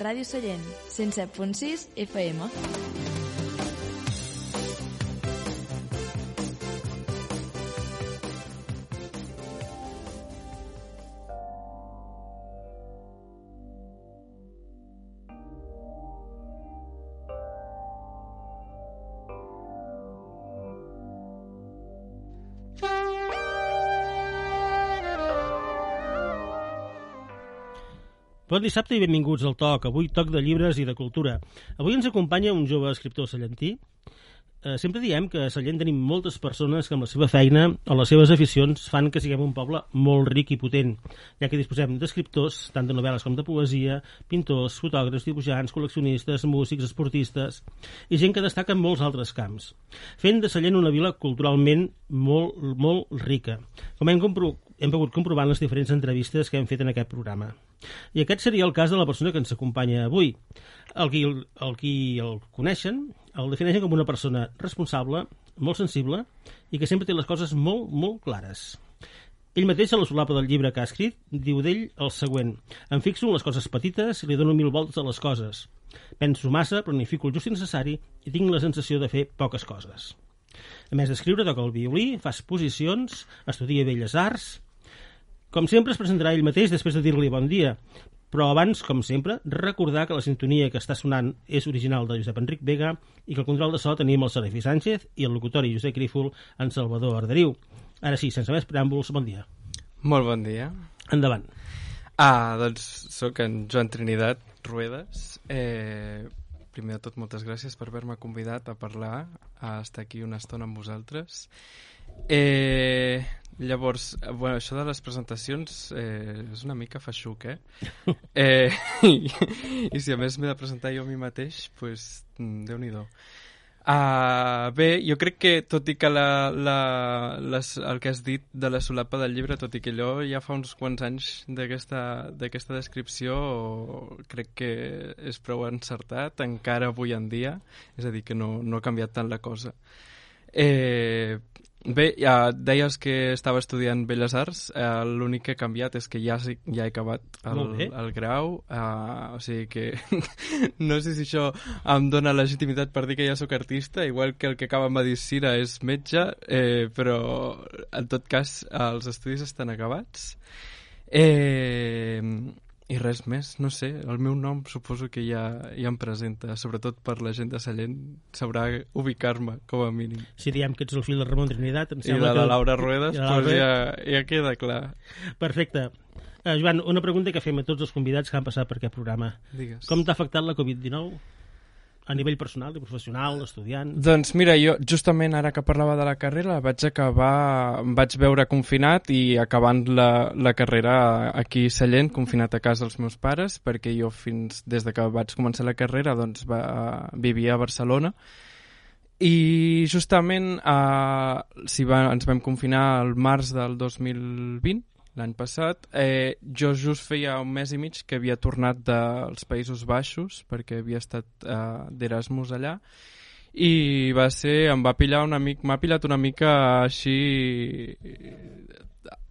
Ràdio Sallent, 107.6 FM. Bon dissabte i benvinguts al TOC, avui toc de llibres i de cultura. Avui ens acompanya un jove escriptor sallentí. Eh, sempre diem que a Sallent tenim moltes persones que amb la seva feina o les seves aficions fan que siguem un poble molt ric i potent, ja que disposem d'escriptors, tant de novel·les com de poesia, pintors, fotògrafs, dibuixants, col·leccionistes, músics, esportistes i gent que destaca en molts altres camps, fent de Sallent una vila culturalment molt, molt rica, com hem, compro hem pogut comprovar en les diferents entrevistes que hem fet en aquest programa. I aquest seria el cas de la persona que ens acompanya avui. El qui el, el, qui el coneixen el defineixen com una persona responsable, molt sensible i que sempre té les coses molt, molt clares. Ell mateix, a la solapa del llibre que ha escrit, diu d'ell el següent. Em fixo en les coses petites i li dono mil voltes a les coses. Penso massa, planifico el just necessari i tinc la sensació de fer poques coses. A més d'escriure, toca el violí, fa exposicions, estudia belles arts, com sempre es presentarà ell mateix després de dir-li bon dia, però abans, com sempre, recordar que la sintonia que està sonant és original de Josep Enric Vega i que el control de so tenim el Serafi Sánchez i el locutori Josep Crífol en Salvador Arderiu. Ara sí, sense més preàmbuls, bon dia. Molt bon dia. Endavant. Ah, doncs sóc en Joan Trinitat Ruedes. Eh, primer de tot, moltes gràcies per haver-me convidat a parlar, a estar aquí una estona amb vosaltres. Eh, llavors, bueno, això de les presentacions eh, és una mica feixuc, eh? eh i, I si a més m'he de presentar jo a mi mateix, doncs, pues, déu-n'hi-do. Uh, bé, jo crec que, tot i que la, la, les, el que has dit de la solapa del llibre, tot i que allò ja fa uns quants anys d'aquesta descripció, crec que és prou encertat, encara avui en dia, és a dir, que no, no ha canviat tant la cosa. Eh, Bé, ja deies que estava estudiant Belles Arts, eh, l'únic que he canviat és que ja, ja he acabat el, el grau, eh, o sigui que no sé si això em dona legitimitat per dir que ja sóc artista, igual que el que acaba amb Medicina és metge, eh, però en tot cas els estudis estan acabats. Eh, i res més, no sé, el meu nom suposo que ja, ja em presenta, sobretot per la gent de Sallent, sabrà ubicar-me, com a mínim. Si diem que ets el fill de Ramon Trinidad, em sembla I la de que... Laura Ruedas, doncs ja, ja queda clar. Perfecte. Uh, Joan, una pregunta que fem a tots els convidats que han passat per aquest programa. Digues. Com t'ha afectat la Covid-19? A nivell personal, i professional, estudiant? Doncs mira, jo justament ara que parlava de la carrera vaig acabar, em vaig veure confinat i acabant la, la carrera aquí a Sallent, confinat a casa dels meus pares, perquè jo fins des de que vaig començar la carrera doncs va, vivia a Barcelona i justament eh, si va, ens vam confinar al març del 2020 l'any passat. Eh, jo just feia un mes i mig que havia tornat dels Països Baixos perquè havia estat eh, d'Erasmus allà i va ser, em va pillar una mica, m'ha pillat una mica així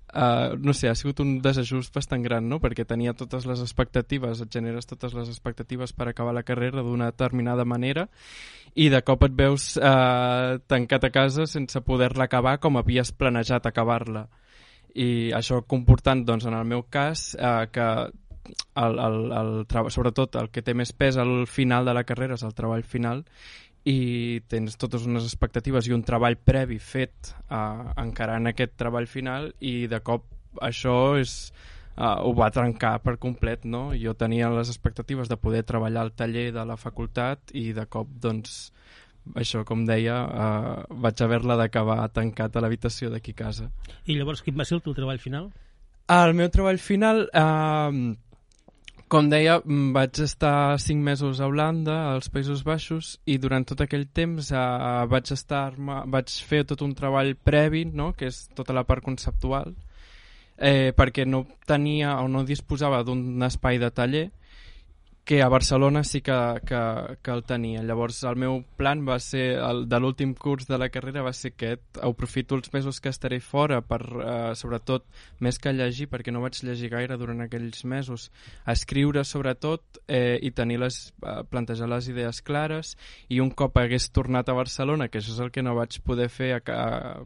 Uh, no sé, ha sigut un desajust bastant gran, no? Perquè tenia totes les expectatives, et generes totes les expectatives per acabar la carrera d'una determinada manera i de cop et veus uh, tancat a casa sense poder-la acabar com havies planejat acabar-la i això comportant, doncs, en el meu cas, eh, que el, el, el, sobretot el que té més pes al final de la carrera és el treball final i tens totes unes expectatives i un treball previ fet eh, encarant aquest treball final i de cop això és, uh, ho va trencar per complet no? jo tenia les expectatives de poder treballar al taller de la facultat i de cop doncs això, com deia, eh, vaig haver-la d'acabar tancat a l'habitació d'aquí a casa. I llavors quin va ser el teu treball final? El meu treball final, eh, com deia, mm, vaig estar cinc mesos a Holanda, als Països Baixos, i durant tot aquell temps eh, vaig, estar, vaig fer tot un treball previ, no? que és tota la part conceptual, eh, perquè no tenia o no disposava d'un espai de taller, que a Barcelona sí que, que, que el tenia. Llavors el meu plan va ser, el, de l'últim curs de la carrera va ser aquest. Aprofito els mesos que estaré fora per, eh, sobretot, més que llegir, perquè no vaig llegir gaire durant aquells mesos, escriure sobretot eh, i tenir les, eh, plantejar les idees clares i un cop hagués tornat a Barcelona, que això és el que no vaig poder fer a, a,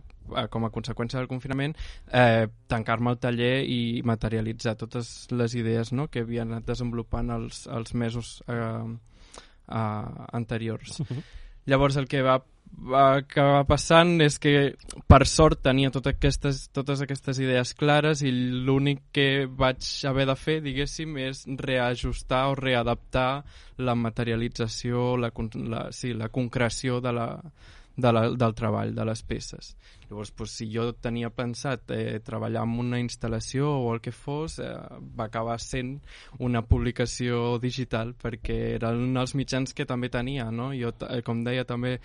com a conseqüència del confinament, eh, tancar-me al taller i materialitzar totes les idees no?, que havia anat desenvolupant els, els mesos eh, eh, anteriors. Uh -huh. Llavors el que va, va acabar passant és que per sort tenia totes aquestes, totes aquestes idees clares i l'únic que vaig haver de fer, diguéssim, és reajustar o readaptar la materialització, la, la, sí, la concreció de la, de la, del treball, de les peces. Llavors, doncs, si jo tenia pensat eh, treballar en una instal·lació o el que fos, eh, va acabar sent una publicació digital perquè eren els mitjans que també tenia, no? Jo, eh, com deia, també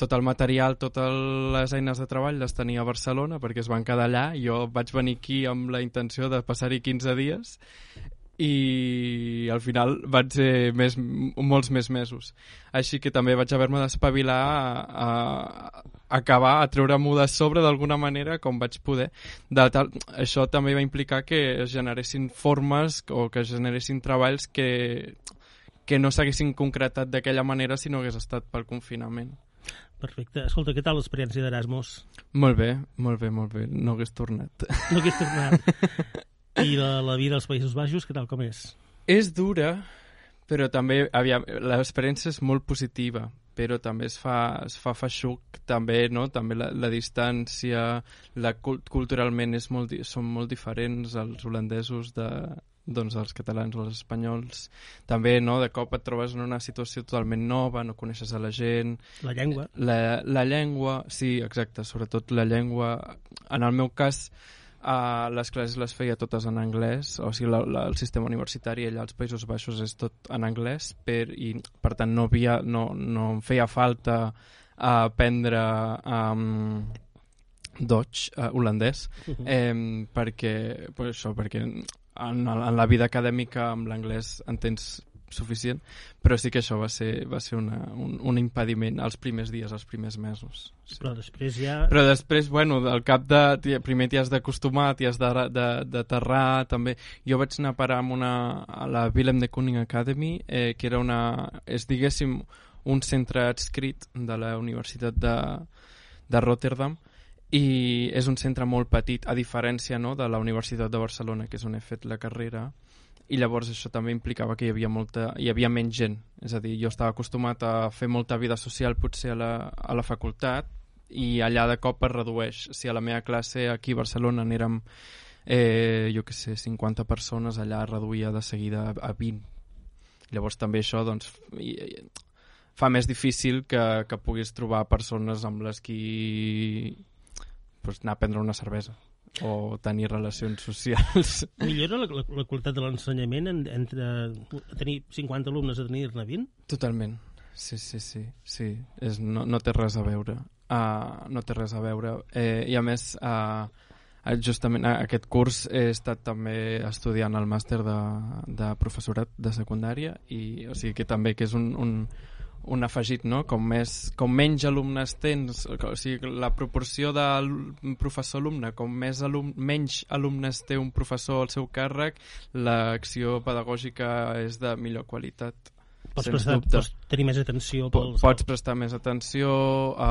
tot el material, totes les eines de treball les tenia a Barcelona perquè es van quedar allà. Jo vaig venir aquí amb la intenció de passar-hi 15 dies i al final van ser més, molts més mesos. Així que també vaig haver-me d'espavilar a, a, acabar, a treure-m'ho de sobre d'alguna manera com vaig poder. De tal, això també va implicar que es generessin formes o que es generessin treballs que, que no s'haguessin concretat d'aquella manera si no hagués estat pel confinament. Perfecte. Escolta, què tal l'experiència d'Erasmus? Molt bé, molt bé, molt bé. No hagués tornat. No hagués tornat. I la, la vida als Països Baixos, què tal, com és? És dura, però també, aviam, l'experiència és molt positiva, però també es fa, es fa feixuc, també, no? També la, la distància, la, culturalment és molt, són molt diferents els holandesos de, doncs, els catalans o els espanyols. També, no?, de cop et trobes en una situació totalment nova, no coneixes a la gent... La llengua. La, la llengua, sí, exacte, sobretot la llengua. En el meu cas, Uh, les classes les feia totes en anglès, o sigui, la, la, el sistema universitari allà als Països Baixos és tot en anglès, per, i per tant no, havia, no, no em feia falta uh, aprendre um, Dutch, uh, holandès, uh -huh. eh, perquè, pues això, perquè en, en la vida acadèmica amb l'anglès entens suficient, però sí que això va ser, va ser una, un, un impediment als primers dies, als primers mesos. Sí. Però després ja... Però després, bueno, al cap de... Primer t'hi has d'acostumar, t'hi has d'aterrar, també. Jo vaig anar a parar amb una, a la Willem de Kooning Academy, eh, que era una... és, diguéssim, un centre adscrit de la Universitat de, de Rotterdam, i és un centre molt petit, a diferència no, de la Universitat de Barcelona, que és on he fet la carrera, i llavors això també implicava que hi havia, molta, hi havia menys gent. És a dir, jo estava acostumat a fer molta vida social potser a la, a la facultat i allà de cop es redueix. Si a la meva classe aquí a Barcelona n'érem, eh, jo que sé, 50 persones, allà es reduïa de seguida a 20. Llavors també això doncs, fa més difícil que, que puguis trobar persones amb les qui pues, anar a prendre una cervesa o tenir relacions socials. Millora la, la, la qualitat de l'ensenyament en, entre tenir 50 alumnes a tenir-ne 20? Totalment. Sí, sí, sí. sí. És, no, no té res a veure. Uh, no té res a veure. Eh, I a més, uh, justament aquest curs he estat també estudiant el màster de, de professorat de secundària i o sigui que també que és un, un, un afegit, no? Com, més, com menys alumnes tens, o sigui, la proporció de professor-alumne, com més alum, menys alumnes té un professor al seu càrrec, l'acció pedagògica és de millor qualitat. Pots, prestar, pots tenir més atenció pels... Pots prestar més atenció a...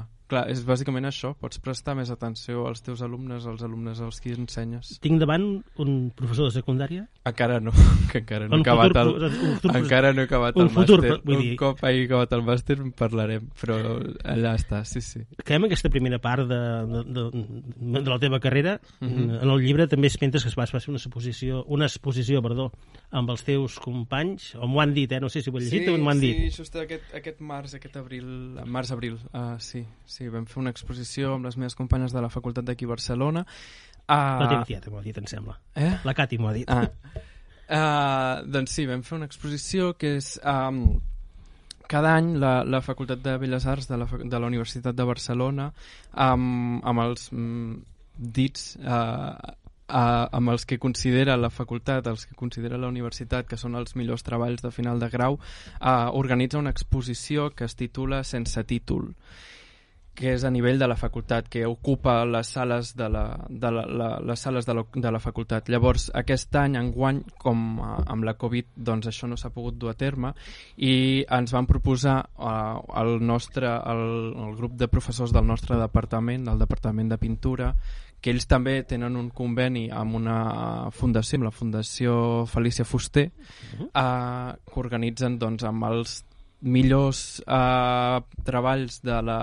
Uh Clar, és bàsicament això. Pots prestar més atenció als teus alumnes, als alumnes als qui ensenyes. Tinc davant un professor de secundària? Encara no, que encara no he acabat el, futur, encara no he acabat el futur, màster. Vull dir... Un cop hagi acabat el màster en parlarem, però allà està, sí, sí. Acabem aquesta primera part de, de, de, de la teva carrera. Mhm. -huh. En el llibre també es pentes que es va fer una exposició, una exposició perdó, amb els teus companys, o m'ho han dit, eh? no sé si ho he llegit sí, o m'ho han dit. Sí, just aquest, aquest març, aquest abril, març-abril, uh, sí, sí, vam fer una exposició amb les meves companyes de la facultat d'aquí a Barcelona La Uh, Timothieta m'ho ha dit, em sembla. eh? La Cati m'ho ha dit. Ah. Uh, doncs sí, vam fer una exposició que és... Um, cada any la, la Facultat de Belles Arts de la, de la Universitat de Barcelona amb, amb els mm, dits uh, uh, amb els que considera la facultat, els que considera la universitat que són els millors treballs de final de grau uh, organitza una exposició que es titula Sense títol que és a nivell de la facultat, que ocupa les sales de la, de la, la, les sales de la, de la facultat. Llavors, aquest any, enguany, com eh, amb la Covid, doncs això no s'ha pogut dur a terme i ens van proposar eh, el nostre, el, el grup de professors del nostre departament, del Departament de Pintura, que ells també tenen un conveni amb una fundació, amb la Fundació Felícia Fuster, eh, que organitzen doncs, amb els millors eh, treballs de la,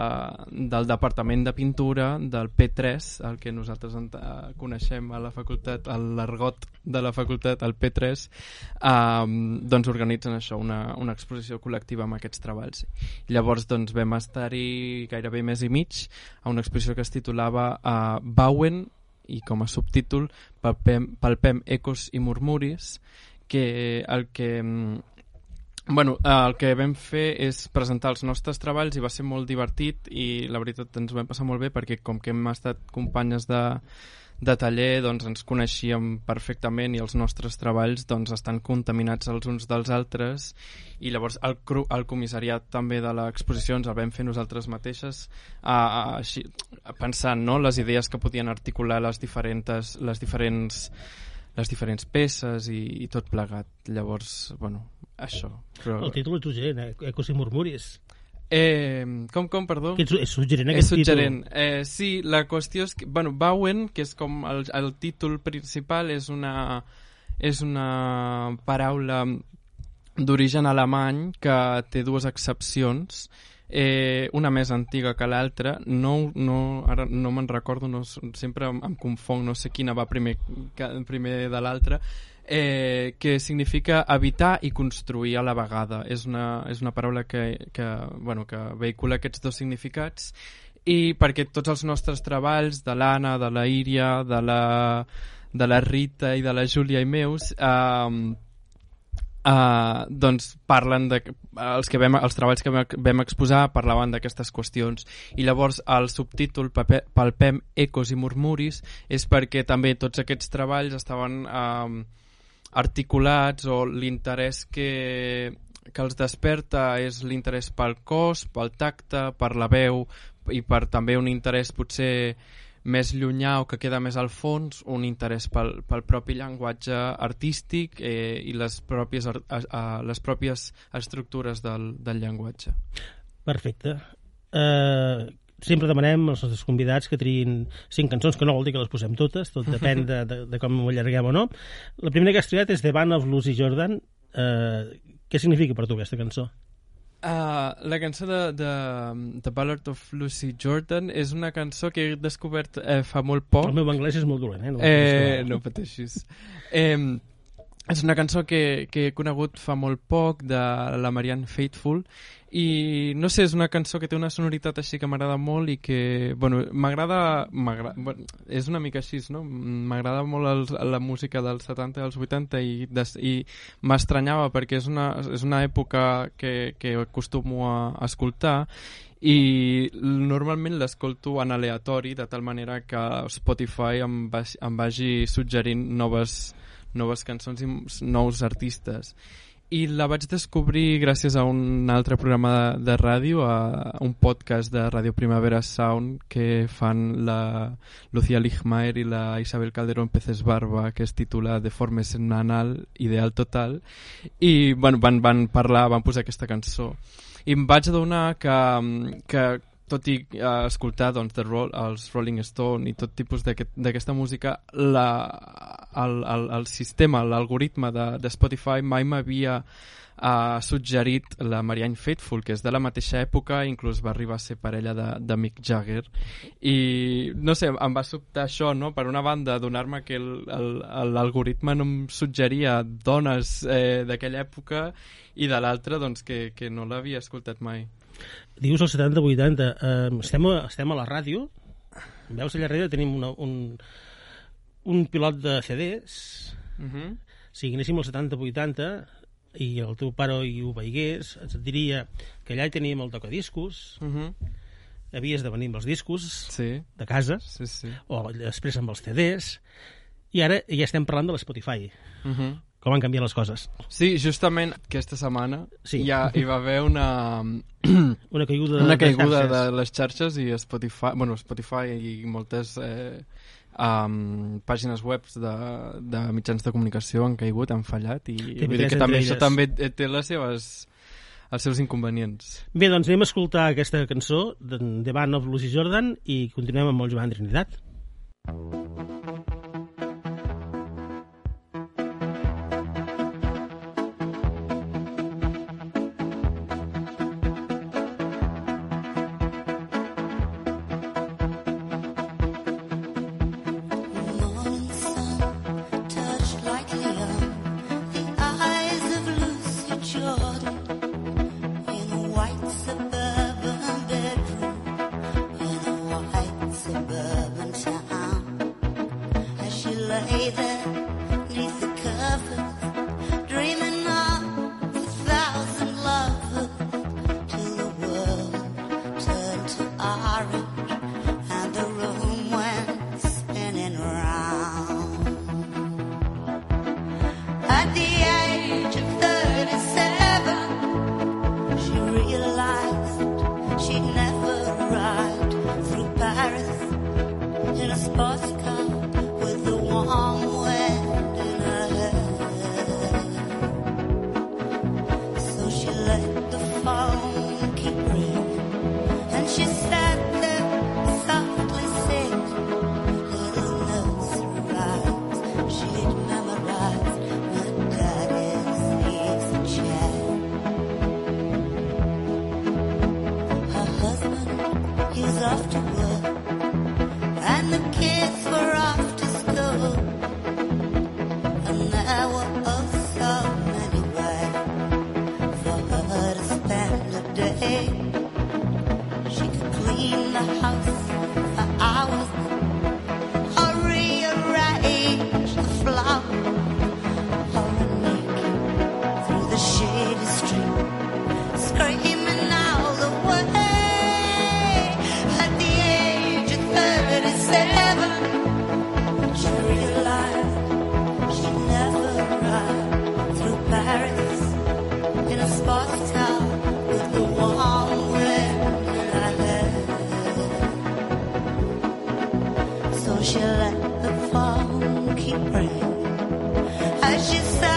del Departament de Pintura, del P3, el que nosaltres ent- eh, coneixem a la facultat, a l'argot de la facultat, el P3, eh, doncs organitzen això, una, una exposició col·lectiva amb aquests treballs. Llavors doncs, vam estar-hi gairebé mes i mig a una exposició que es titulava eh, Bauen i com a subtítol palpem, palpem ecos i murmuris que el que mm, Bueno, el que vam fer és presentar els nostres treballs i va ser molt divertit i la veritat ens ho vam passar molt bé perquè com que hem estat companyes de, de taller doncs ens coneixíem perfectament i els nostres treballs doncs estan contaminats els uns dels altres i llavors el, cru, el comissariat també de l'exposició ens el vam fer nosaltres mateixes a, a, així, pensant no, les idees que podien articular les diferents, les diferents les diferents peces i, i tot plegat. Llavors, bueno, això. Però... El títol és suggerent, eh? Ecos i murmuris. Eh, com, com, perdó? Que és, és suggerent És aquest suggerent. Eh, sí, la qüestió és que, bueno, Bauen, que és com el, el títol principal, és una, és una paraula d'origen alemany que té dues accepcions eh, una més antiga que l'altra. No, no, ara no me'n recordo no, sempre em, em confong, no sé quina va primer, primer de l'altra. Eh, que significa habitar i construir a la vegada. És una, és una paraula que, que, bueno, que vehicula aquests dos significats. I perquè tots els nostres treballs de l'Anna, de la Íria de la, de la Rita i de la Júlia i meus eh, Uh, doncs parlen de, els, que vam, els treballs que vam, exposar parlaven d'aquestes qüestions. I llavors el subtítol Palpem ecos i murmuris és perquè també tots aquests treballs estaven uh, articulats o l'interès que, que els desperta és l'interès pel cos, pel tacte, per la veu i per també un interès potser més llunyà o que queda més al fons un interès pel, pel propi llenguatge artístic eh, i les pròpies, a, les pròpies estructures del, del llenguatge. Perfecte. Uh, sempre demanem als nostres convidats que triïn cinc cançons, que no vol dir que les posem totes, tot depèn de, de, de com ho allarguem o no. La primera que has triat és The Band of Lucy Jordan. Uh, què significa per tu aquesta cançó? Uh, la cançó de, de The Ballad of Lucy Jordan és una cançó que he descobert eh, fa molt poc. El meu anglès és molt dolent, eh? No, Eh, no pateixis. Eh, és una cançó que, que he conegut fa molt poc de la Marianne Faithful i no sé, és una cançó que té una sonoritat així que m'agrada molt i que, bueno, m'agrada bueno, és una mica així, no? M'agrada molt el, la música dels 70 i dels 80 i, des, i m'estranyava perquè és una, és una època que, que acostumo a escoltar i normalment l'escolto en aleatori de tal manera que Spotify em, va, em vagi suggerint noves, noves cançons i nous artistes i la vaig descobrir gràcies a un altre programa de, de ràdio, a un podcast de Ràdio Primavera Sound que fan la Lucía Ligmaer i la Isabel Calderón Peces Barba, que es titula De forma setmanal, ideal total, i bueno, van, van parlar, van posar aquesta cançó. I em vaig adonar que, que tot i uh, escoltar doncs, the roll, els Rolling Stone i tot tipus d'aquest- d'aquesta música, la, el, el, el sistema, l'algoritme de, de Spotify mai m'havia uh, suggerit la Marianne Faithful, que és de la mateixa època, inclús va arribar a ser parella de, de Mick Jagger. I, no sé, em va sobtar això, no? Per una banda, donar-me que l'algoritme no em suggeria dones eh, d'aquella època i de l'altra, doncs, que, que no l'havia escoltat mai. Dius els 70-80. Eh, estem, a, estem a la ràdio. Veus allà darrere tenim una, un, un pilot de CDs, Uh -huh. si anéssim als 70-80 i el teu pare hi ho veigués, et diria que allà hi teníem el tocadiscos, Uh -huh. havies de venir amb els discos Sí, de casa, sí, sí. o després amb els CDs, i ara ja estem parlant de l'Spotify, Uh -huh. Com han canviat les coses. Sí, justament aquesta setmana Sí. ja hi va haver una, Una caiguda, una de caiguda xarxes. de les xarxes i Spotify, bueno, Spotify i moltes eh, um, pàgines web de, de mitjans de comunicació han caigut, han fallat i vull dir que també això també té les seves els seus inconvenients. Bé, doncs anem a escoltar aquesta cançó de Band of Lucy Jordan i continuem amb el Joan Trinitat. Morning the phone keep ringing as you say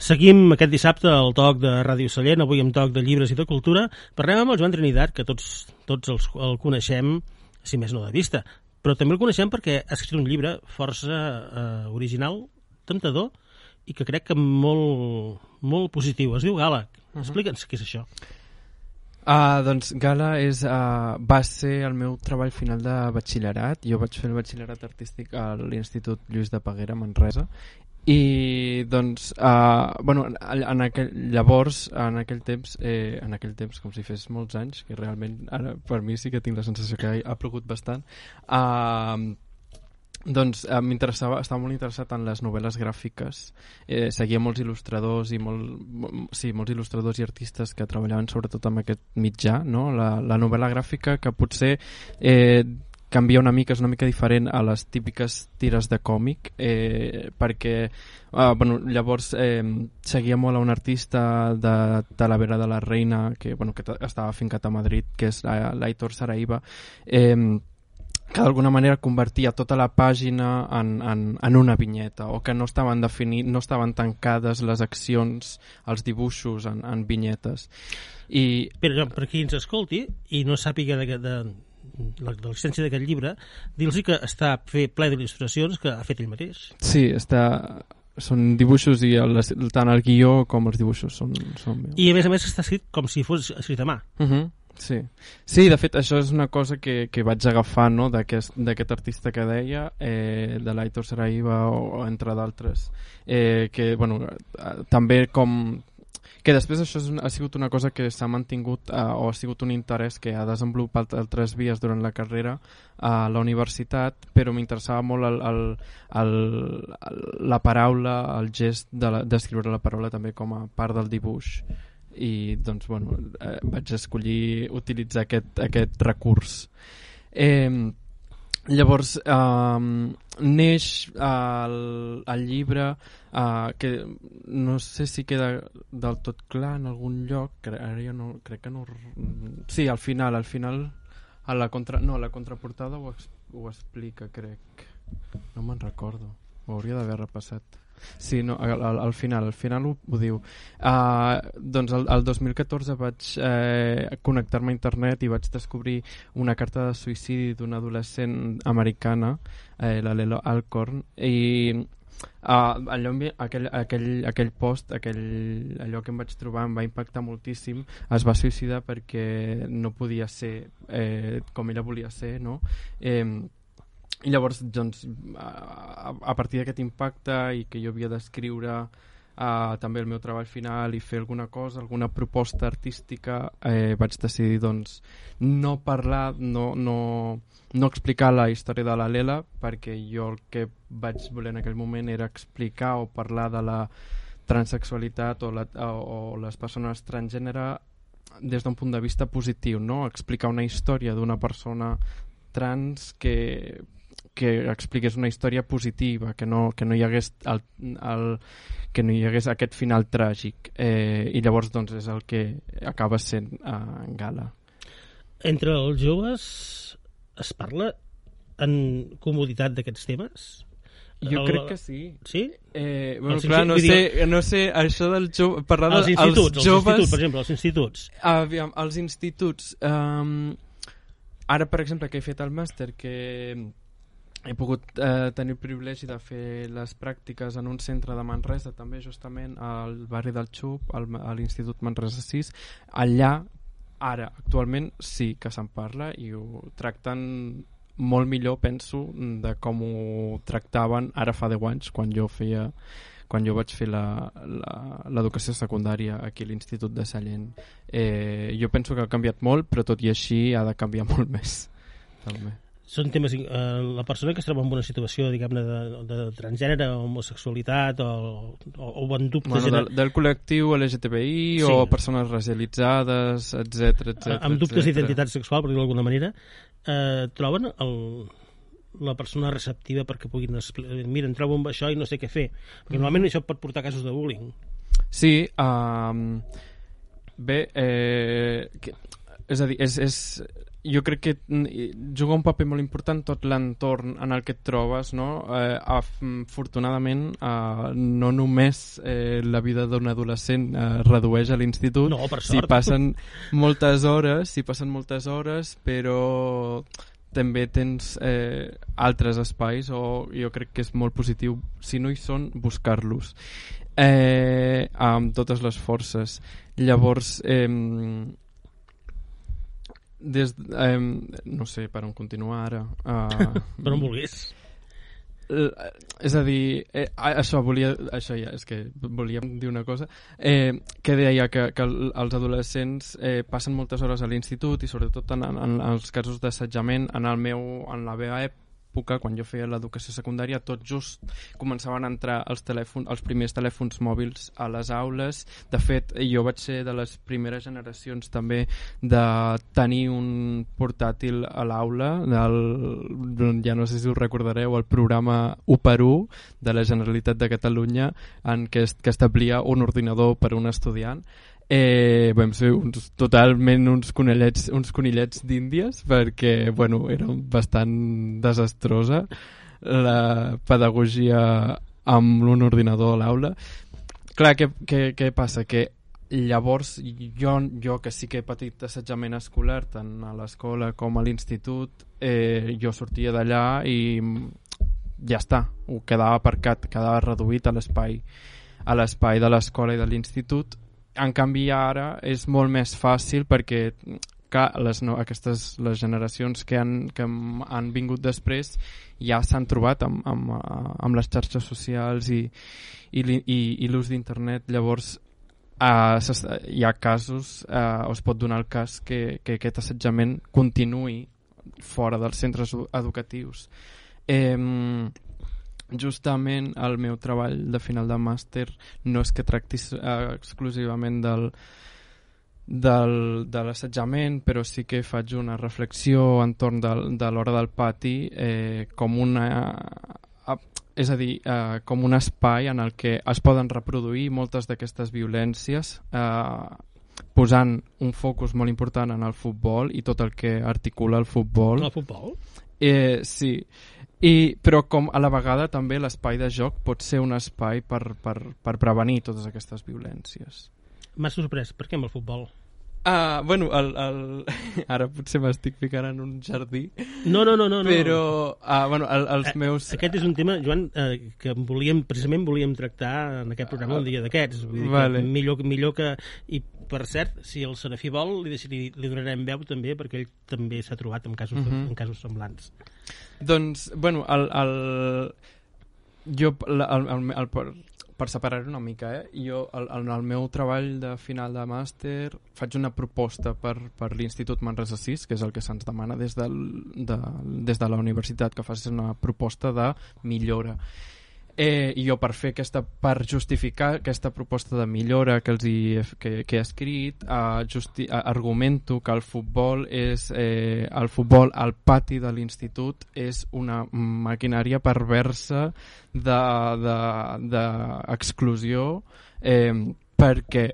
Seguim aquest dissabte al toc de Ràdio Sallent, avui amb toc de llibres i de cultura. Parlem amb el Joan Trinitat, que tots, tots els, el coneixem, si més no de vista, però també el coneixem perquè ha escrit un llibre força eh, original, tentador, i que crec que molt, molt positiu. Es diu Gàleg. Explica'ns què és això. Uh, doncs Gala és, uh, va ser el meu treball final de batxillerat. Jo vaig fer el batxillerat artístic a l'Institut Lluís de Peguera, a Manresa, i doncs uh, bueno, en, aquell, llavors en aquell temps eh, en aquell temps com si fes molts anys que realment ara per mi sí que tinc la sensació que ha plogut bastant uh, doncs eh, m'interessava, estava molt interessat en les novel·les gràfiques eh, seguia molts il·lustradors i molt, mo- sí, molts il·lustradors i artistes que treballaven sobretot amb aquest mitjà no? la, la novel·la gràfica que potser eh, canvia una mica, és una mica diferent a les típiques tires de còmic eh, perquè eh, bueno, llavors eh, seguia molt a un artista de Talavera de la Reina que, bueno, que estava fincat a Madrid que és la- l'Aitor Saraiva eh, que d'alguna manera convertia tota la pàgina en, en, en una vinyeta o que no estaven definit, no estaven tancades les accions, els dibuixos en, en vinyetes. I Però per qui ens escolti i no sàpiga de, de, de l'existència d'aquest llibre, dir-los que està ple d'il·lustracions que ha fet ell mateix. sí, està, són dibuixos i el, tant el guió com els dibuixos són, són meus. I a més a més està escrit com si fos escrit a mà. Uh -huh. Sí. sí, de fet això és una cosa que, que vaig agafar no? d'aquest d'aquest artista que deia eh, de l'Aitor Saraiva o, o entre d'altres eh, que bueno, eh, també com que després això és, un- ha sigut una cosa que s'ha mantingut eh, o ha sigut un interès que ha desenvolupat altres vies durant la carrera a la universitat, però m'interessava molt el, el, el, la paraula, el gest de d'escriure la, la paraula també com a part del dibuix. I doncs bueno, eh, vaig escollir utilitzar aquest, aquest recurs. Eh, llavors eh, neix el, el llibre eh, que no sé si queda del tot clar en algun lloc cre ara jo no, crec que no sí, al final, al final a la contra, no, a la contraportada ho, ho explica, crec. No me'n recordo. Ho hauria d'haver repassat Sí, no, al, al, al final, al final ho, ho diu. Uh, doncs el, el 2014 vaig eh, connectar-me a internet i vaig descobrir una carta de suïcidi d'una adolescent americana, eh, la Lelo Alcorn, i uh, allò, aquell, aquell, aquell post, aquell, allò que em vaig trobar em va impactar moltíssim. Es va suïcidar perquè no podia ser eh, com ella volia ser, no? Eh, i llavors, doncs, a, a partir d'aquest impacte i que jo havia d'escriure uh, també el meu treball final i fer alguna cosa, alguna proposta artística, eh, vaig decidir, doncs, no parlar, no, no, no explicar la història de la Lela, perquè jo el que vaig voler en aquell moment era explicar o parlar de la transexualitat o, la, o, o les persones transgènere des d'un punt de vista positiu, no? explicar una història d'una persona trans que, que expliqués una història positiva, que no, que no hi hagués el, el, que no hi hagués aquest final tràgic eh, i llavors doncs és el que acaba sent uh, en Gala Entre els joves es parla en comoditat d'aquests temes? jo El- crec que sí Sí? eh, bueno, Els clar, no sé, no sé això del jove, parlar Els dels instituts, els joves instituts, per exemple, els instituts. Aviam, els instituts... Um, ara, per exemple, que he fet el màster, que he pogut eh, tenir el privilegi de fer les pràctiques en un centre de Manresa, també justament al barri del Xup, al, a l'Institut Manresa 6, allà, ara, actualment, sí que se'n parla i ho tracten molt millor, penso, de com ho tractaven ara fa 10 anys, quan jo feia quan jo vaig fer l'educació secundària aquí a l'Institut de Sallent. Eh, jo penso que ha canviat molt, però tot i així ha de canviar molt més. També. Són temes... Eh, la persona que es troba en una situació, diguem-ne, de, de transgènere, homosexualitat, o, o, o en dubte... Bueno, gener- del, del col·lectiu LGTBI Sí. o persones racialitzades, etc etc. amb dubtes d'identitat sexual, per dir-ho d'alguna manera, eh, troben el, la persona receptiva perquè puguin explicar, mira, em trobo amb això i no sé què fer. Perquè normalment això pot portar casos de bullying. Sí, um, bé, eh, que, és a dir, és, és, jo crec que mm, juga un paper molt important tot l'entorn en el que et trobes, no? Eh, afortunadament, eh, no només eh, la vida d'un adolescent eh, redueix a l'institut, No, s'hi sort. passen moltes hores, s'hi passen moltes hores, però també tens eh, altres espais o jo crec que és molt positiu si no hi són, buscar-los eh, amb totes les forces llavors eh, des, eh, no sé per on continuar ara. Uh, Per on vulguis. L- és a dir, eh, això volia, això ja, és que volíem dir una cosa, eh, que deia que, que el- els adolescents eh, passen moltes hores a l'institut i sobretot en, en, en els casos d'assetjament, en, el meu, en la meva època, quan jo feia l'educació secundària, tot just començaven a entrar els, telèfons, els primers telèfons mòbils a les aules. De fet, jo vaig ser de les primeres generacions també de tenir un portàtil a l'aula, ja no sé si us recordareu, el programa 1 per 1 de la Generalitat de Catalunya en què, que establia un ordinador per a un estudiant eh, vam ser uns, totalment uns conillets, uns conillets d'índies perquè bueno, era bastant desastrosa la pedagogia amb un ordinador a l'aula clar, què, què, què passa? que llavors jo, jo que sí que he patit assetjament escolar tant a l'escola com a l'institut eh, jo sortia d'allà i ja està, ho quedava aparcat quedava reduït a l'espai a l'espai de l'escola i de l'institut en canvi ara és molt més fàcil perquè clar, les, no, aquestes les generacions que han, que han- vingut després ja s'han trobat amb, amb, eh, amb les xarxes socials i, i, i, i l'ús d'internet. Llavors uh, hi ha casos uh, o es pot donar el cas que, que aquest assetjament continuï fora dels centres edu- educatius. Eh, justament el meu treball de final de màster no és que tractis uh, exclusivament del, del, de l'assetjament, però sí que faig una reflexió entorn de, de l'hora del pati eh, com una... A, és a dir, eh, com un espai en el que es poden reproduir moltes d'aquestes violències eh, posant un focus molt important en el futbol i tot el que articula el futbol. El futbol? Eh, sí, I, però com a la vegada també l'espai de joc pot ser un espai per, per, per prevenir totes aquestes violències. M'ha sorprès. Per què amb el futbol? Ah, bueno, el, el... ara potser m'estic ficant en un jardí, No, no, no. no no. però ah, bueno, el, els Eh, meus... Aquest és un tema, Joan, eh, que volíem, precisament volíem tractar en aquest programa un dia d'aquests. Vale. que millor, millor que... I, per cert, si el Serafí vol, li, li, li donarem veu també, perquè ell també s'ha trobat en casos, Mhm. en casos semblants. Doncs, bueno, el, el, jo, el, el, el, el, per, per separar una mica, eh? jo el, el, el meu treball de final de màster faig una proposta per, per l'Institut Manresa 6, que és el que se'ns demana des, del, de, des de la universitat, que facis una proposta de millora. Eh, I jo per fer aquesta, per justificar aquesta proposta de millora que, els hi, he- que, que he escrit, eh, justi, eh, argumento que el futbol és eh, el futbol al pati de l'institut és una maquinària perversa d'exclusió de, de, eh, perquè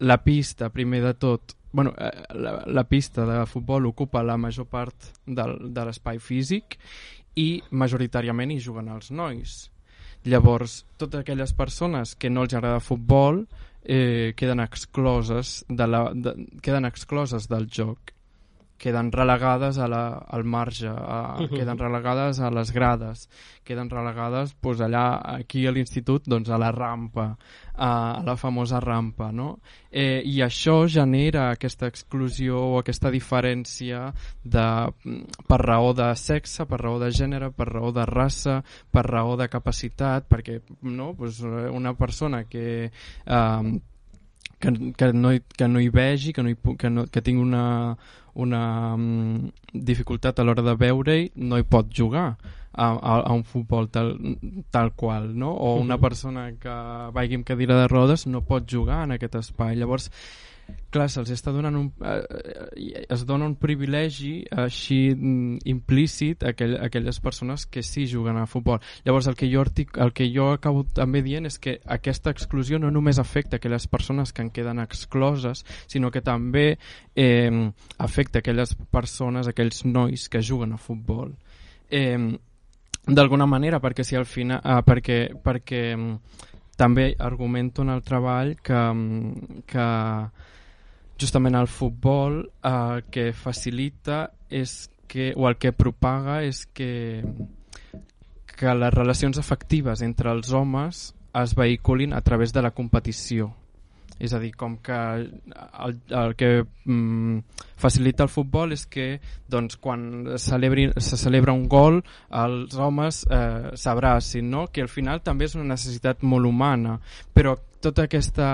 la pista, primer de tot, bueno, eh, la, la pista de futbol ocupa la major part del, de l'espai físic i majoritàriament hi juguen els nois. Llavors, totes aquelles persones que no els agrada futbol eh, queden excloses de la, de, queden excloses del joc queden relegades a la, al marge, a, Mhm. queden relegades a les grades, queden relegades pues, allà, aquí a l'institut, doncs, a la rampa, a, a la famosa rampa, no? Eh, I això genera aquesta exclusió o aquesta diferència de, per raó de sexe, per raó de gènere, per raó de raça, per raó de capacitat, perquè no? pues, una persona que... Eh, que, que, no, hi- que no hi vegi, que, no hi, que, no, que tingui una, una um, dificultat a l'hora de veure-hi, no hi pot jugar a, a, a un futbol tal, tal qual, no? O una persona que vagi amb cadira de rodes no pot jugar en aquest espai. Llavors, clar, se'ls està donant un, eh, es dona un privilegi així mm, implícit a, aquell, a aquelles persones que sí juguen a futbol. Llavors el que, jo artic, el que jo acabo també dient és que aquesta exclusió no només afecta aquelles persones que en queden excloses, sinó que també eh, afecta aquelles persones, aquells nois que juguen a futbol. Eh, d'alguna manera perquè si al final eh, perquè, perquè mm, també argumento en el treball que, mm, que justament el futbol eh, que facilita és que, o el que propaga és que, que les relacions afectives entre els homes es vehiculin a través de la competició És a dir, com que el, el que mm, facilita el futbol és que doncs, quan celebri, se celebra un gol els homes eh, s'abracin, no? que al final també és una necessitat molt humana, però tota aquesta,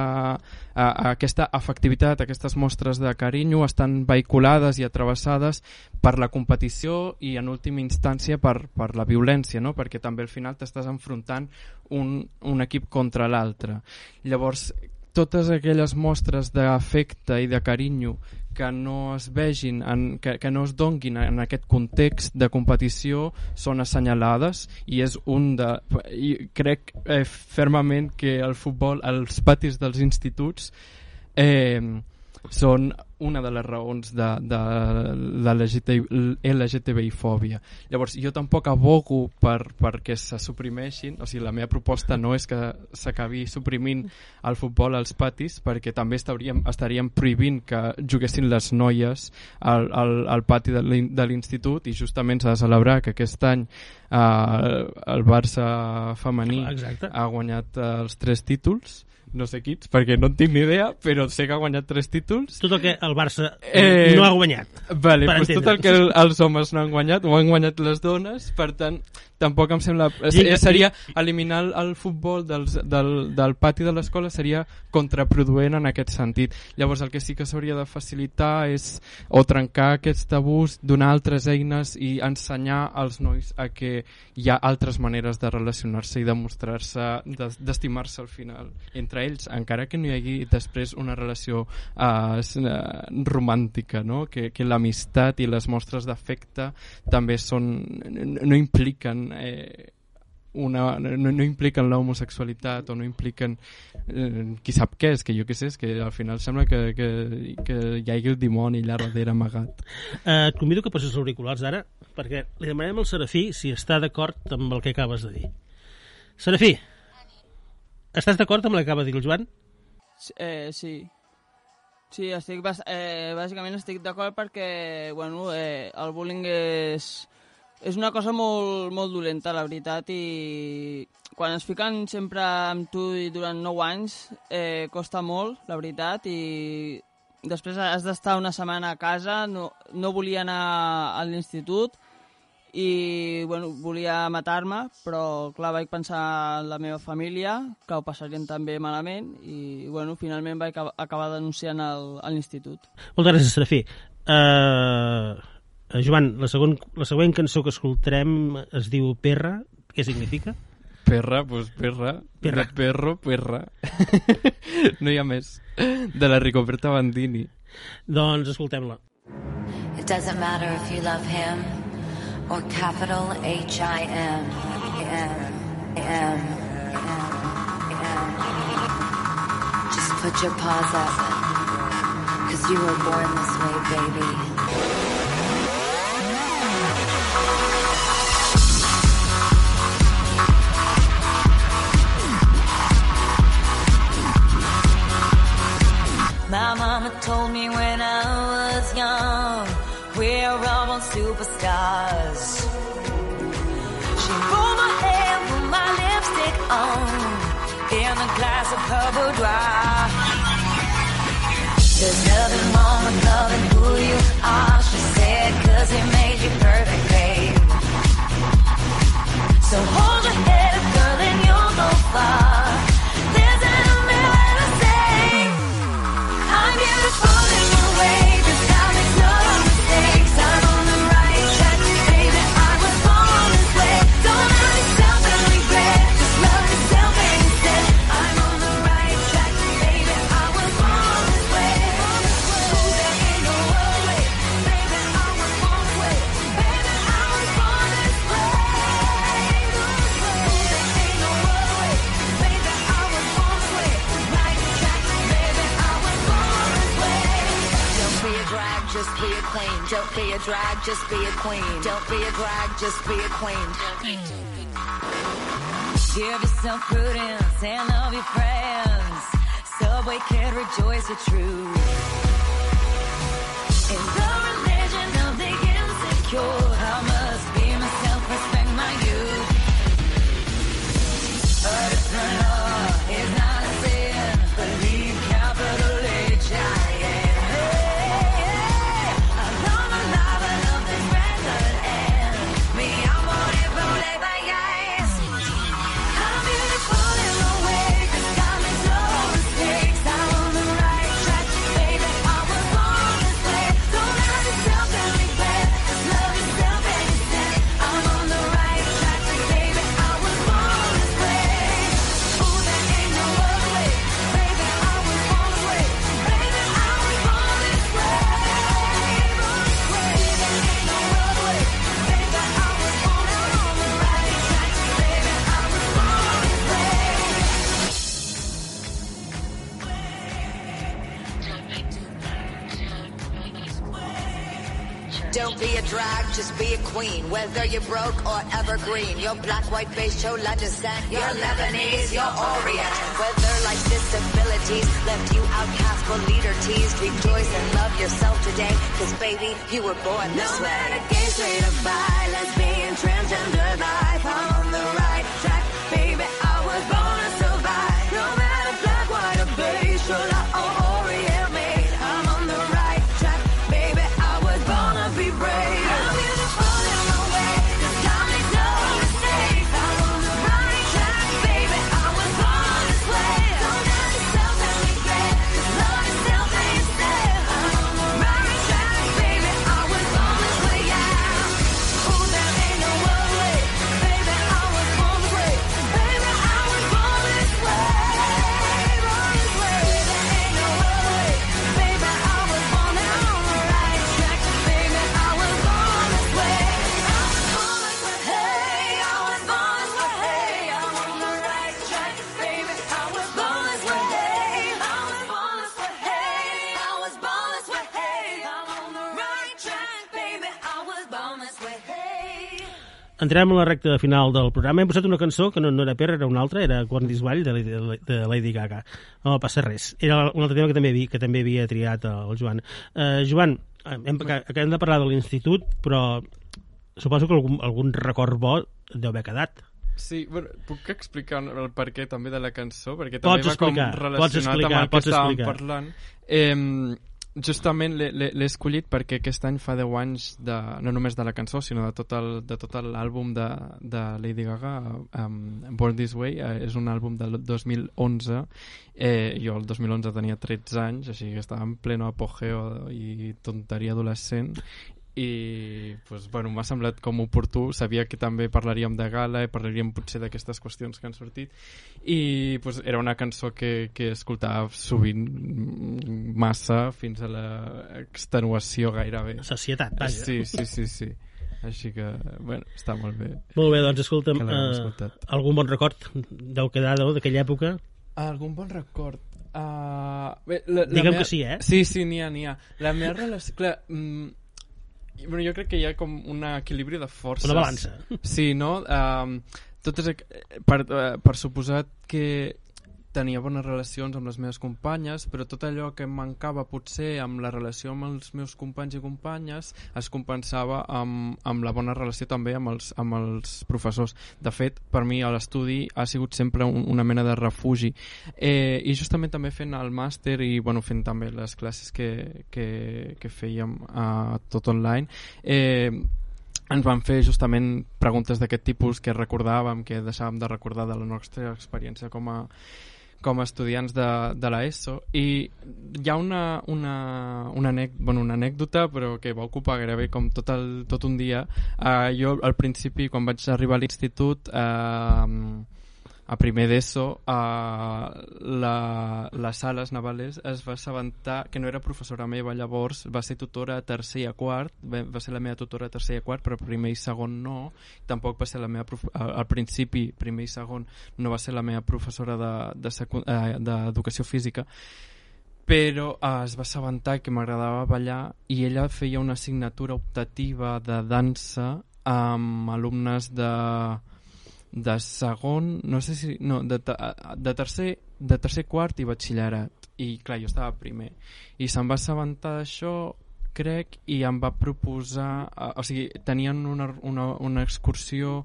eh, aquesta afectivitat, aquestes mostres de carinyo estan vehiculades i atravessades per la competició i en última instància per, per la violència, no? perquè també al final t'estàs enfrontant un, un equip contra l'altre. Llavors, totes aquelles mostres d'afecte i de carinyo que no es vegin, en, que, que no es donguin en aquest context de competició són assenyalades i és un de... I crec eh, fermament que el futbol, els patis dels instituts eh, són una de les raons de, de la LGTBI-fòbia. Llavors, jo tampoc abogo per, perquè se suprimeixin, o sigui, la meva proposta no és que s'acabi suprimint el futbol als patis, perquè també estaríem, estaríem prohibint que juguessin les noies al, al, al pati de l'in- de l'institut i justament s'ha de celebrar que aquest any eh, el Barça femení Exacte. ha guanyat eh, els tres títols no sé quins, perquè no en tinc ni idea però sé que ha guanyat tres títols Tot el que el Barça Eh, no ha guanyat. Vale, doncs tot el que el, els homes no han guanyat ho han guanyat les dones, per tant tampoc em sembla... Sí, seria eliminar el, el futbol dels, del, del pati de l'escola seria contraproduent en aquest sentit. Llavors el que sí que s'hauria de facilitar és o trencar aquests tabús, donar altres eines i ensenyar als nois a que hi ha altres maneres de relacionar-se i de mostrar-se, de- d'estimar-se al final entre ells, encara que no hi hagi després una relació eh, eh, romàntica, no? que, que l'amistat i les mostres d'afecte també són, no, impliquen eh, una, no, no impliquen l'homosexualitat o no impliquen eh, qui sap què és, que jo què sé, és que al final sembla que, que, que hi hagi el dimoni allà darrere amagat. Eh, et convido que posis els auriculars ara, perquè li demanem al Serafí si està d'acord amb el que acabes de dir. Serafí, estàs d'acord amb el que acaba de dir el Joan? Eh, sí. Sí, estic bas eh, bàsicament estic d'acord perquè bueno, eh, el bullying és, és una cosa molt, molt dolenta, la veritat, i quan es fiquen sempre amb tu i durant 9 anys eh, costa molt, la veritat, i després has d'estar una setmana a casa, no, no volia anar a l'institut, i bueno, volia matar-me, però clar, vaig pensar en la meva família, que ho passarien també malament, i bueno, finalment vaig acabar, denunciant al- a l'institut. Moltes gràcies, Serafí. Uh, Joan, la, segon, la següent cançó que escoltarem es diu Perra. Què significa? Perra, doncs perra, Perra. de perro, perra. no hi ha més. De la Ricoberta Bandini. Doncs escoltem-la. It doesn't matter if you love him or capital H I M M M M. Just put your paws up, cause you were born this way, baby. My mama told me when I was young, we're all born superstars. Glass of her boudoir. There's nothing wrong with loving who you are, she said, cause it made you perfect, babe. So hold your head up, girl, and you'll go far. Don't be a drag, just be a queen. Don't be a drag, just be a queen. Give yourself prudence and love your friends. Subway kid, rejoice your truth. In the religion of the insecure, just be a queen. Whether you're broke or evergreen, you're black, white, beige, chola descent. You're Lebanese, you're Orient. Whether life's disabilities left you outcast but leader teased, rejoice and love yourself today. Cause baby, you were born this No way. matter gay, straight or bi, lesbian, transgender life, Entrem a la recta final del programa. Hem posat una cançó que no, no era Per, era una altra, era Quan Disball, de, de, de Lady Gaga. No passa res. Era un altre tema que també, vi, que també havia triat el Joan. Uh, Joan, hem, acabem de parlar de l'institut, però suposo que algun, algun record bo deu haver quedat. Sí, bueno, puc explicar el per què també de la cançó? Perquè Pots també va com explicar, relacionat pots explicar, amb el que pots estàvem explicar. parlant. Eh, justament l'he- escollit perquè aquest any fa 10 anys de, no només de la cançó sinó de tot el- de tot l'àlbum de, de Lady Gaga um, Born This Way. Eh, és un àlbum del 2011 eh, jo el 2011 tenia 13 anys així que estava en pleno apogeo i tonteria adolescent i pues, bueno, m'ha semblat com oportú sabia que també parlaríem de gala i parlaríem potser d'aquestes qüestions que han sortit i pues, era una cançó que, que escoltava sovint massa fins a l'extenuació gairebé Societat, vaja. sí, sí, sí, sí així que, bueno, està molt bé Molt bé, doncs escolta'm, uh, algun bon record deu quedar d'aquella època? Algun bon record? Uh, bé, la, la Digue'm meva... que sí, eh? Sí, sí, n'hi ha, n'hi ha. La meva relació... Clar, mm, bueno, jo crec que hi ha com un equilibri de forces. Una balança. Sí, no? Um, totes, aqu- per, uh, per suposat que tenia bones relacions amb les meves companyes, però tot allò que em mancava potser amb la relació amb els meus companys i companyes es compensava amb, amb la bona relació també amb els, amb els professors. De fet, per mi a l'estudi ha sigut sempre un, una mena de refugi. Eh, I justament també fent el màster i bueno, fent també les classes que, que, que fèiem uh, tot online, eh, ens van fer justament preguntes d'aquest tipus que recordàvem, que deixàvem de recordar de la nostra experiència com a, com a estudiants de, de l'ESO. I hi ha una, una, una, anec, bueno, una anècdota però que va ocupar gairebé com tot, el, tot un dia. Uh, jo al principi quan vaig arribar a l'institut uh, a primer d'ESO uh, la, la Sales Navales es va assabentar que no era professora meva llavors va ser tutora a tercer i a quart va, ser la meva tutora a tercer i a quart però primer i segon no tampoc va ser la meva al principi primer i segon no va ser la meva professora d'educació de, secu- eh, física però eh, es va assabentar que m'agradava ballar i ella feia una assignatura optativa de dansa amb alumnes de de segon, no sé si... No, de, de, tercer, de tercer quart i batxillerat. I clar, jo estava primer. I se'n va assabentar d'això, crec, i em va proposar... eh, o sigui, tenien una, una, una excursió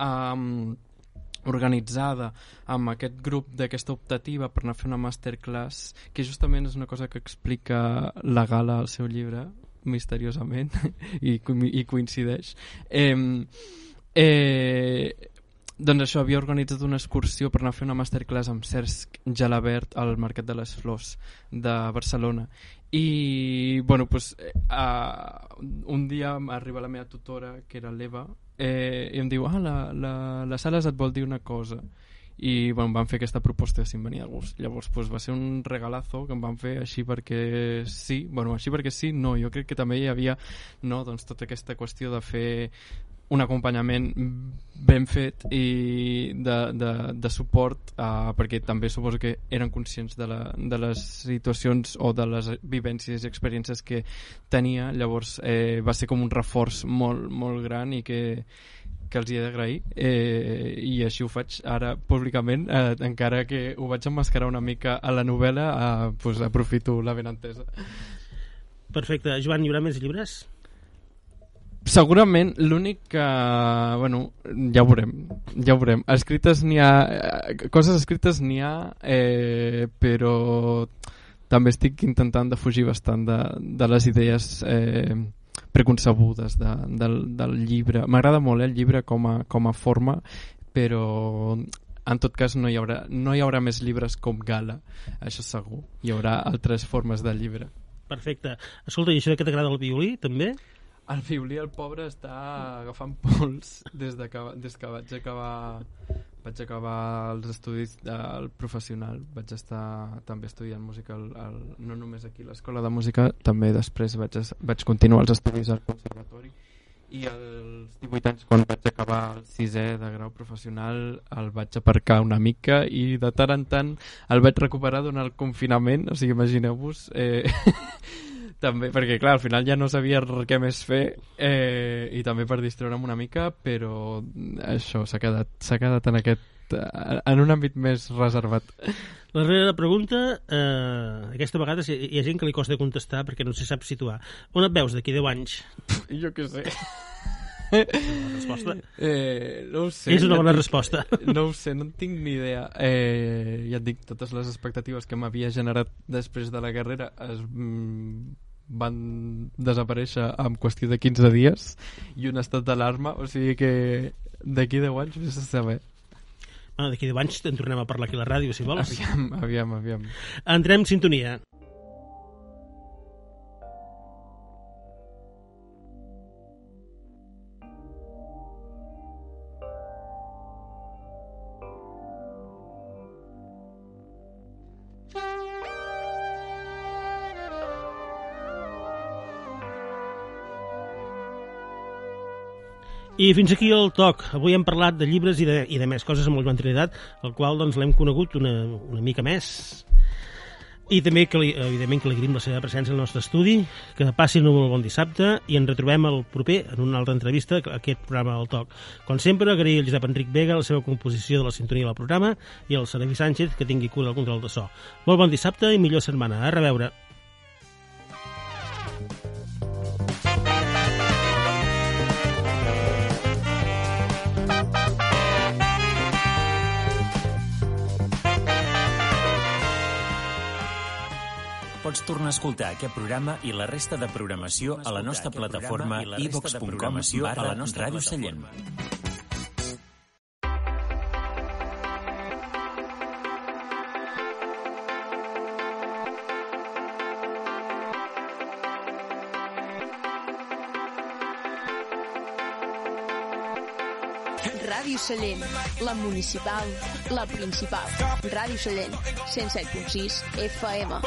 um, organitzada amb aquest grup d'aquesta optativa per anar a fer una masterclass que justament és una cosa que explica la Gala al seu llibre misteriosament i, i coincideix eh, eh, doncs això, havia organitzat una excursió per anar a fer una masterclass amb Cesc Gelabert al Mercat de les Flors de Barcelona. I bueno, pues, uh, un dia arriba la meva tutora que era l'Eva eh, i em diu ah, la, la, la Sales et vol dir una cosa. I bueno, em van fer aquesta proposta si em venia de gust. Llavors pues, va ser un regalazo que em van fer així perquè sí bueno, així perquè sí, no, jo crec que també hi havia no, doncs, tota aquesta qüestió de fer un acompanyament ben fet i de, de, de suport uh, perquè també suposo que eren conscients de, la, de les situacions o de les vivències i experiències que tenia llavors eh, va ser com un reforç molt, molt gran i que, que els hi he d'agrair eh, i així ho faig ara públicament eh, encara que ho vaig emmascarar una mica a la novel·la eh, pues, aprofito la benentesa Perfecte. Joan, hi haurà més llibres? Segurament l'únic que... Bueno, ja ho veurem. Ja ho veurem. Escrites n'hi ha... eh, Coses escrites n'hi ha, eh, però també estic intentant de fugir bastant de, de les idees eh, preconcebudes de, del, del llibre. M'agrada molt eh, el llibre com a, com a forma, però en tot cas no hi, haurà, no hi haurà més llibres com Gala, això segur. Hi haurà altres formes de llibre. Perfecte. Escolta, i això que t'agrada el violí, també? El violí, el pobre, està agafant pols des, de que, des que vaig acabar vaig acabar els estudis del professional. Vaig estar també estudiant música al, al, no només aquí a l'escola de música, també després vaig, vaig continuar els estudis al conservatori i als 18 anys quan vaig acabar el sisè de grau professional el vaig aparcar una mica i de tant en tant el vaig recuperar durant el confinament, o sigui, imagineu-vos eh, també, perquè clar, al final ja no sabia què més fer eh, i també per distreure'm una mica, però això s'ha quedat, quedat en aquest en un àmbit més reservat. La darrera pregunta, eh, aquesta vegada hi hi ha gent que li costa contestar perquè no se sap situar. On et veus d'aquí 10 anys? Jo què sé. Resposta. Eh, no ho sé. És una ja bona dic- resposta. No ho sé, no en tinc ni idea. Eh, ja et dic, totes les expectatives que m'havia generat després de la carrera es, mm, van desaparèixer en qüestió de 15 dies i un estat d'alarma, o sigui que d'aquí 10 anys vés a saber. Bueno, d'aquí 10 anys en tornem a parlar aquí a la ràdio, si vols. Aviam, aviam, aviam. Entrem en sintonia. I fins aquí el toc. Avui hem parlat de llibres i de, i de més coses amb el Joan Trinitat, el qual doncs, l'hem conegut una, una mica més. I també, que li, evidentment, que agraïm la seva presència al nostre estudi, que passin un molt bon dissabte i ens retrobem el proper en una altra entrevista a aquest programa del Toc. Com sempre, agrair al Josep Enric Vega la seva composició de la sintonia del programa i al Serevi Sánchez que tingui cura del control de so. Molt bon dissabte i millor setmana. A reveure. Pots tornar a escoltar aquest programa i la resta de programació a la nostra plataforma ivox.com barra Ràdio Sallent. Sallent, la municipal, la principal. Ràdio Sallent, 107.6 FM.